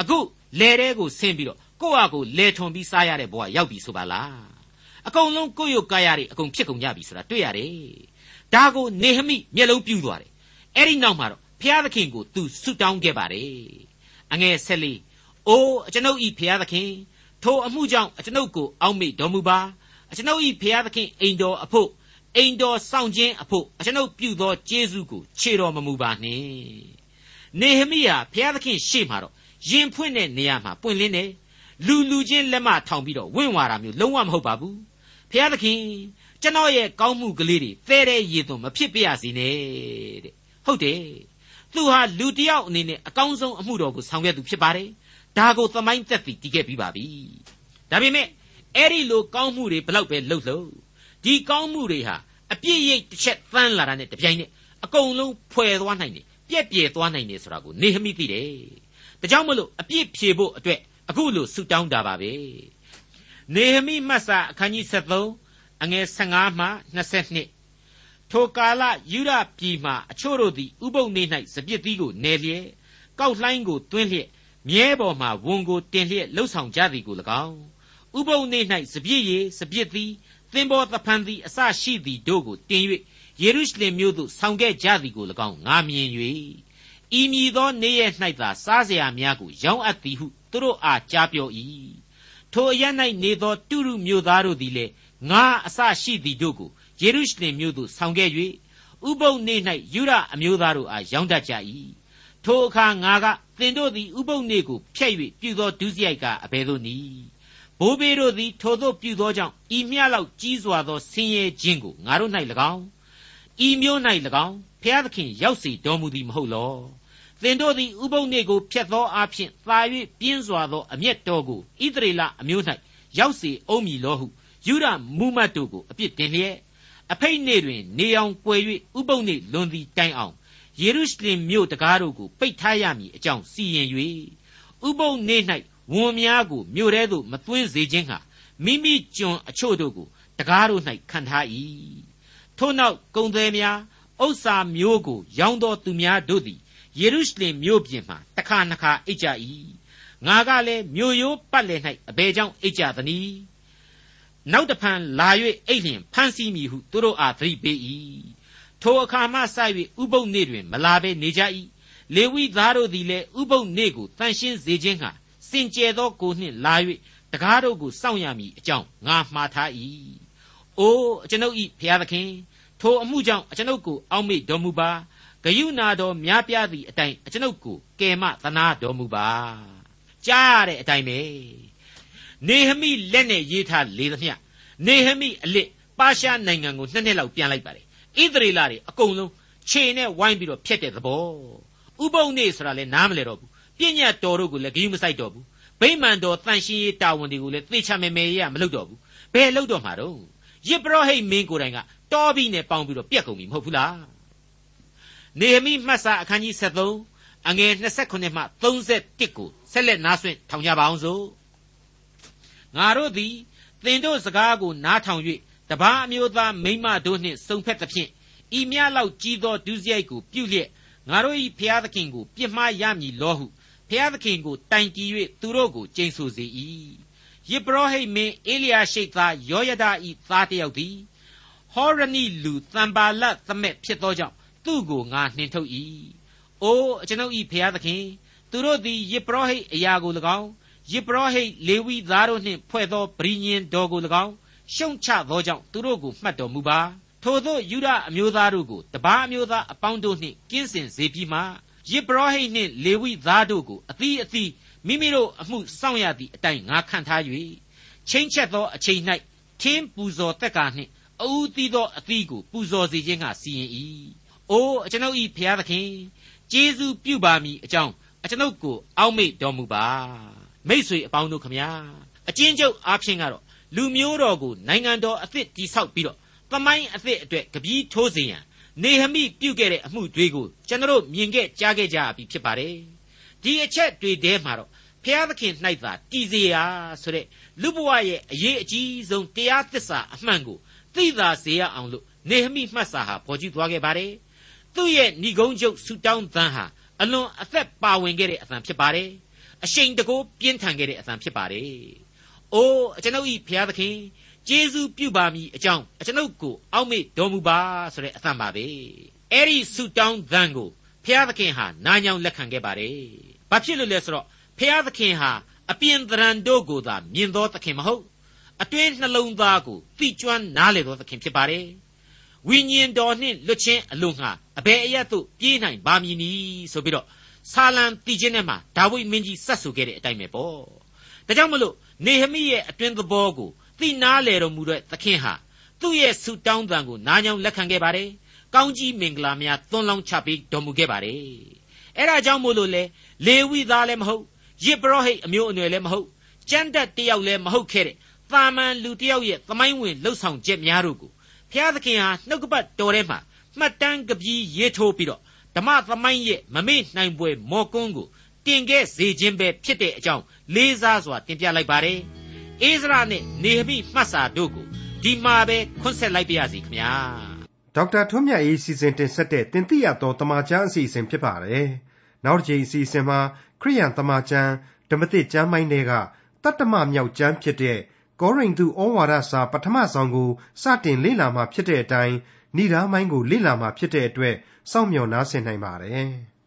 အခုလဲတဲကိုဆင်းပြီးတော့ကိုယ့်အကိုလဲထွန်ပြီးစားရတဲ့ဘဝရောက်ပြီဆိုပါလားအကုန်လုံးကိုယ့်ရုပ်ကာယတွေအကုန်ဖြစ်ကုန်ကြပြီဆိုတာတွေ့ရတယ်ဒါကိုနေဟမိမျက်လုံးပြူးသွားတယ်အဲ့ဒီနောက်မှာတော့ဖျားသခင်ကိုသူဆုတောင်းခဲ့ပါတယ်အငယ်၁၄ "အိုအကျွန်ုပ်၏ဘုရားသခင်၊ထိုအမှုကြောင့် အကျွန်ုပ်ကို အောက်မေ့တော်မူပါ။အကျွန်ုပ်၏ဘုရားသခင်အိမ်တော်အဘို့၊အိမ်တော်စောင့်ခြင်းအဘို့ အကျွန်ုပ်ပြုသောကျေးဇူးကို ချေတော်မမူပါနှင့်"နေဟမိဟာ ဘုရားသခင့်ရှေ့မှာတော့ ရင်ဖွင့်တဲ့နေရာမှာ ပွင့်လင်းတယ်။လူလူချင်းလက်မထောင်ပြီးတော့ ဝင့်ဝါတာမျိုး လုံးဝမဟုတ်ပါဘူး။ဘုရားသခင်၊ကျွန်တော့်ရဲ့ကောင်းမှုကလေးတွေ သဲထဲရေသွန် မဖြစ်ပါရစေနဲ့တဲ့။ဟုတ်တယ်။သူဟာ လူတယောက်အနေနဲ့ အကောင်းဆုံးအမှုတော်ကို ဆောင်ရွက်သူဖြစ်ပါတယ် ဒါကိုသမိုင်းသက်ပြီးတည်ခဲ့ပြီးပါပြီဒါပေမဲ့အဲ့ဒီလိုကောင်းမှုတွေဘလောက်ပဲလှုပ်လှုပ်ဒီကောင်းမှုတွေဟာအပြည့်ရိတ်တစ်ချက်သန်းလာတာနဲ့တပြိုင်နက်အကုန်လုံးဖွယ်သွားနိုင်တယ်ပြက်ပြဲသွားနိုင်တယ်ဆိုတာကိုနေဟမိသိတယ်ဒါကြောင့်မလို့အပြည့်ဖြေဖို့အတွက်အခုလိုဆုတောင်းတာပါပဲနေဟမိမတ်စာအခန်းကြီး73အငယ်15မှ22ထိုကာလယူရပြည်မှအချို့တို့သည်ဥပုပ်နေ၌စပြစ်သီးကိုနယ်လျက်ကောက်လှိုင်းကိုတွင်းလျက် မြဲပေါ်မှဝန်ကိုတင်လျက်လှုပ်ဆောင်ကြသည်ကို၎င်းဥပုပ်နေ၌စပြစ်ရည်စပြစ်သီးသင်္ဘောသဖန်သည်အစရှိသည်တို့ကိုတင်၍ယေရုရှလင်မြို့သို့ဆောင်ခဲ့ကြသည်ကို၎င်းငါမြင်၍ဤမည်သောနေ့ရက်၌သာစားเสียများကိုရောင်းအပ်သည်ဟုသူတို့အားကြားပြော၏ထိုအရ၌နေသောတုရုမြို့သားတို့သည်လည်းငါအစရှိသည်တို့ကိုယေရုရှလင်မြို့သို့ဆောင်ခဲ့၍ဥပုပ်နေ့၌ယူရအမျိုးသားတို့အားရောင်းတတ်ကြ၏ ထိုအခါငါကသင်တို့သည်ဥပုပ်နေ့ကိုဖျက်၍ပြုသောဒုစရိုက်ကအဘယ်သို့နည်းဘိုးဘေးတို့သည်ထိုသို့ပြုသောကြောင့်ဤမျှလောက်ကြီးစွာသောဆင်းရဲခြင်းကိုငါတို့၌၎င်းဤမျိုး၌၎င်းဖျားသခင်ရောက်စေတော်မူသည်မဟုတ်လောသင်တို့သည်ဥပုံနေ့ကိုဖျက်သောအဖြစ်သာ၍ပြင်းစွာသောအမျက်တော်ကိုဣသရေလအမျိုး၌ရောက်စေအောင်မည်လောဟုယူရမူမတ်တို့ကိုအပြစ်တင်လျက်အဖိတ်နေ့တွင် နေအောင်ကွယ်၍ဥပုပ်နေ့လွန်သည်တိုင်အောင် ယေရုရှလင်မြို့တကားတို့ကိုပိတ်ထားရမည်အကြောင်းစီရင်၍ဥပုပ်နေ့၌ဝန်များကိုမြို့ထဲသို့မသွင်းစေခြင်းဟာမိမိကျွန်အချို့တို့ကိုတကားတို့၌ခံထား၏ထို့နောက်ကုံသည်များဥစ္စာမျိုးကိုရောင်းသောသူများတို့သည်ယေရုရှလင်မြို့ပြင်မှတစ်ခါနှစ်ခါအိတ်ကြ၏ငါကလည်းမြို့ရိုးပတ်လည်၌အဘယ်ကြောင့်အိတ်ကြသနည်းနောက်တဖန်လာ၍အိတ်လျင်ဖမ်းဆီးမိဟုသူတို့အားသတိပေး၏ ထိုအခါမှစ၍ဥပုပ်နေ့တွင် မလာဘဲနေကြ၏လေဝိသားတို့သည်လည်းဥပုပ်နေ့ကိုတန်ရှင်းစေခြင်းဟာစင်ကြယ်သောကိုနှင့်လာ၍တကားတို့ကိုစောင့်ရမည်အကြောင်းငါမှားထား၏အိုးအကျွန်ုပ်ဤဖျားသခင်ထိုအမှုကြောင့်အကျွန်ုပ်ကိုအောက်မေ့တော်မူပါဂယုနာတော်များပြားသည့်အတိုင်းအကျွန်ုပ်ကိုကယ်မသနာတော်မူပါကြားရတဲ့အတိုင်းပဲနေဟမိလက်နဲ့ရေးထားလေသမျှနေဟမိအလစ်ပါရှားနိုင်ငံကိုနှစ်နှစ်လောက်ပြန်လိုက်ပါတယ် ဣသရေလတွေအကုန်လုံးခြေနဲ့ဝိုင်းပြီးတော့ဖျက်တဲ့သဘောဥပုံနေဆိုတာလည်းနားမလဲတော့ဘူးပြည့်ညတ်တော်တို့ကိုလည်းဂရုမစိုက်တော့ဘူးဗိမာန်တော်တန်ရှင်းရေးတာဝန်တွေကိုလည်းသေချာမယ်မယ်ရမလုပ်တော့ဘူးဘယ်လုပ်တော့မှာတော့ယစ်ပရောဟိတ်မင်းကိုယ်တိုင်ကတောပြီးနဲ့ပေါင်းပြီးတော့ပြက်ကုန်ပြီမဟုတ်ဘူးလားနေဟမိမှတ်စာအခန်းကြီး73အငယ်29မှ31ကိုဆက်လက်နားဆွင့်ထောင်ကြပါအောင်စို့ငါတို့သည်သင်တို့စကားကိုနားထောင်၍ တပားအမျိုးသားမိမတို့နှင့်စုံဖက်သဖြင့်ဤမြလောက်ကြီးသောဒုစရိုက်ကိုပြုလျက်ငါတို့၏ဖျားသခင်ကိုပြစ်မှားရမည်လောဟုဖျားသခင်ကိုတိုင်ကြည်၍သူတို့ကိုကျိန်ဆိုစေ၏ယေဘရဟိတ်မင်းအေလျာရှိတ်သားယောယဒ၏သားတယောက်သည်ဟောရနိလူတံပါလသမက်ဖြစ်သောကြောင့်သူ့ကိုငါနှင်ထုတ်၏အိုးကျွန်ုပ်၏ဖျားသခင်သူတို့သည်ယေဘရဟိတ်အရာကို၎င်းယေဘရဟိတ်လေဝိသားတို့နှင့်ဖွဲ့သောဗြိညင်တော်ကို၎င်း ရှုံချသောကြောင့်သူတို့ကိုမှတ်တော်မူပါထို့သောယူဒအမျိုးသားတို့ကိုတပါးအမျိုးသားအပေါင်းတို့နှင့်ကင်းစင်စေပြီးမှယေဘရဟိတ်နှင့်လေဝိသားတို့ကိုအသီးအသီးမိမိတို့အမှုစောင့်ရသည့်အတိုင်းငါခံထား၍ချင်းချက်သောအချိန်၌ထင်းပူဇော်တက်ကာနှင့်အူးသီးသောအသီးကိုပူဇော်စေခြင်းကစီရင်၏အိုးအကျွန်ုပ်၏ဖျားသခင်ကျေးဇူးပြုပါမည်အကြောင်းအကျွန်ုပ်ကိုအောက်မေ့တော်မူပါမိษွေအပေါင်းတို့ခမညာအချင်းချုပ်အားဖြင့်ကတော့ လူမျိုးတော်ကိုနိုင်ငံတော်အသစ်တည်ဆောက်ပြီးတော့သမိုင်းအသစ်အတွက်ကပီးထိုးစေရန်နေဟမိပြုခဲ့တဲ့အမှုတွေကိုကျွန်တော်မြင်ခဲ့ကြားခဲ့ကြပြီဖြစ်ပါတယ်ဒီအချက်တွေထဲမှာတော့ဖျားသခင်၌သာတည်စေရာဆိုတဲ့လူဘဝရဲ့အရေးအကြီးဆုံးတရားသစ္စာအမှန်ကိုသိသာစေရအောင်လို့နေဟမိမှတ်စာဟာပေါ်ကျူးသွားခဲ့ပါတယ်သူ့ရဲ့ဏိဂုံးချုပ်ဆူတောင်းသံဟာအလွန်အသက်ပါဝင်ခဲ့တဲ့အသံဖြစ်ပါတယ်အရှိန်တကိုးပြင်းထန်ခဲ့တဲ့အသံဖြစ်ပါတယ် အိုးကျွန်ုပ်ဤဘုရားသခင်ကျေးဇူးပြုပါမည်အကြောင်းကျွန်ုပ်ကိုအောက်မေ့တော်မူပါဆိုတဲ့အသံပါပဲအဲ့ဒီဆူတောင်းသံကိုဘုရားသခင်ဟာနားညောင်းလက်ခံခဲ့ပါတယ်ဘာဖြစ်လို့လဲဆိုတော့ဖျားသခင်ဟာအပြင်သဏ္ဍာန်တို့ကိုသာမြင်သောသခင်မဟုတ်အတွင်းနှလုံးသားကိုသိကျွမ်းနားလေသောသခင်ဖြစ်ပါတယ်ဝိညာဉ်တော်နှင့်လွတ်ချင်းအလို့ငှာအဘယ်အရတ်သို့ပြေးနိုင်ပါမည်နည်းဆိုပြီးတော့ဆာလံတည်ခြင်းထဲမှာဒါဝိမင်းကြီးစတ်ဆူခဲ့တဲ့အတိုင်းပဲပေါ့ဒါကြောင့်မလို့ နေဟမိရဲ့အတွင်းသဘောကိုသိနာလေတော်မူတဲ့သခင်ဟာသူ့ရဲ့ဆုတောင်းတန်ကိုနားညောင်းလက်ခံခဲ့ပါတယ်ကောင်းကြီးမင်္ဂလာများသွန်လောင်းချပေးတော်မူခဲ့ပါတယ်အဲ့ဒါကြောင့်မို့လို့လေလေဝိသားလည်းမဟုတ်ယစ်ပရောဟိတ်အမျိုးအနွယ်လည်းမဟုတ်ကျမ်းတက်တယောက်လည်းမဟုတ်ခဲ့တဲ့သာမန်လူတယောက်ရဲ့သမိုင်းဝင်လှုပ်ဆောင်ချက်များတို့ကိုဘုရားသခင်ဟာနှုတ်ကပတ်တော်ထဲမှာမှတ်တမ်းကပီးရေးထိုးပြီးတော့ဓမ္မသမိုင်းရဲ့မမေ့နိုင်ပွဲမော်ကွန်းကို တင်ခဲ့စေခြင်းပဲဖြစ်တဲ့အကြောင်းလေးစားစွာတင်ပြလိုက်ပါတယ်။အိဇရာနဲ့နေဟမိမှတ်စာတို့ကိုဒီမှာပဲခွန်းဆက်လိုက်ပါရစီခင်ဗျာ။ဒေါက်တာထွန်းမြတ်ရေးစီစဉ်တင်ဆက်တဲ့တင်ပြရတော်တမချန်းအစီအစဉ်ဖြစ်ပါတယ်။နောက်တစ်ချိန်အစီအစဉ်မှာခရိယန်တမန်ကျမ်းဓမ္မသစ်ကျမ်းပိုင်းတွေကတတ္တမမြောက်ကျမ်းဖြစ်တဲ့ကောရိန္သုဩဝါဒစာပထမဆုံးကိုစတင်လေ့လာမှာဖြစ်တဲ့အတိုင်းဏိဒာမိုင်းကိုလေ့လာမှာဖြစ်တဲ့အတွက်စောင့်မျှော်နားဆင်နိုင်ပါတယ်။